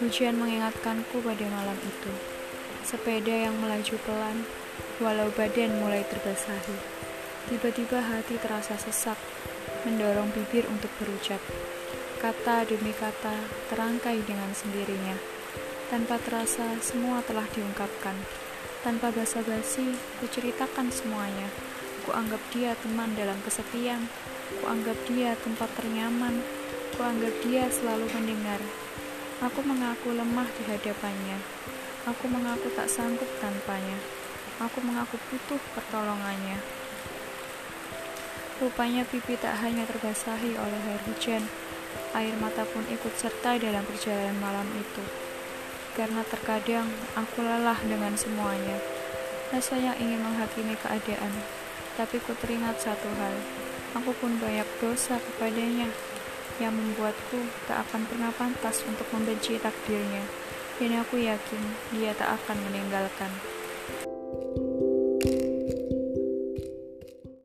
Hujan mengingatkanku pada malam itu. Sepeda yang melaju pelan, walau badan mulai terbasahi. Tiba-tiba hati terasa sesak, mendorong bibir untuk berucap. Kata demi kata terangkai dengan sendirinya. Tanpa terasa, semua telah diungkapkan. Tanpa basa-basi, kuceritakan semuanya. Kuanggap dia teman dalam kesepian. Kuanggap dia tempat ternyaman. Kuanggap dia selalu mendengar. Aku mengaku lemah di hadapannya. Aku mengaku tak sanggup tanpanya. Aku mengaku butuh pertolongannya. Rupanya pipi tak hanya terbasahi oleh air hujan, air mata pun ikut serta dalam perjalanan malam itu. Karena terkadang aku lelah dengan semuanya. Rasanya ingin menghakimi keadaan, tapi ku teringat satu hal. Aku pun banyak dosa kepadanya yang membuatku tak akan pernah pantas untuk membenci takdirnya, dan aku yakin dia tak akan meninggalkan.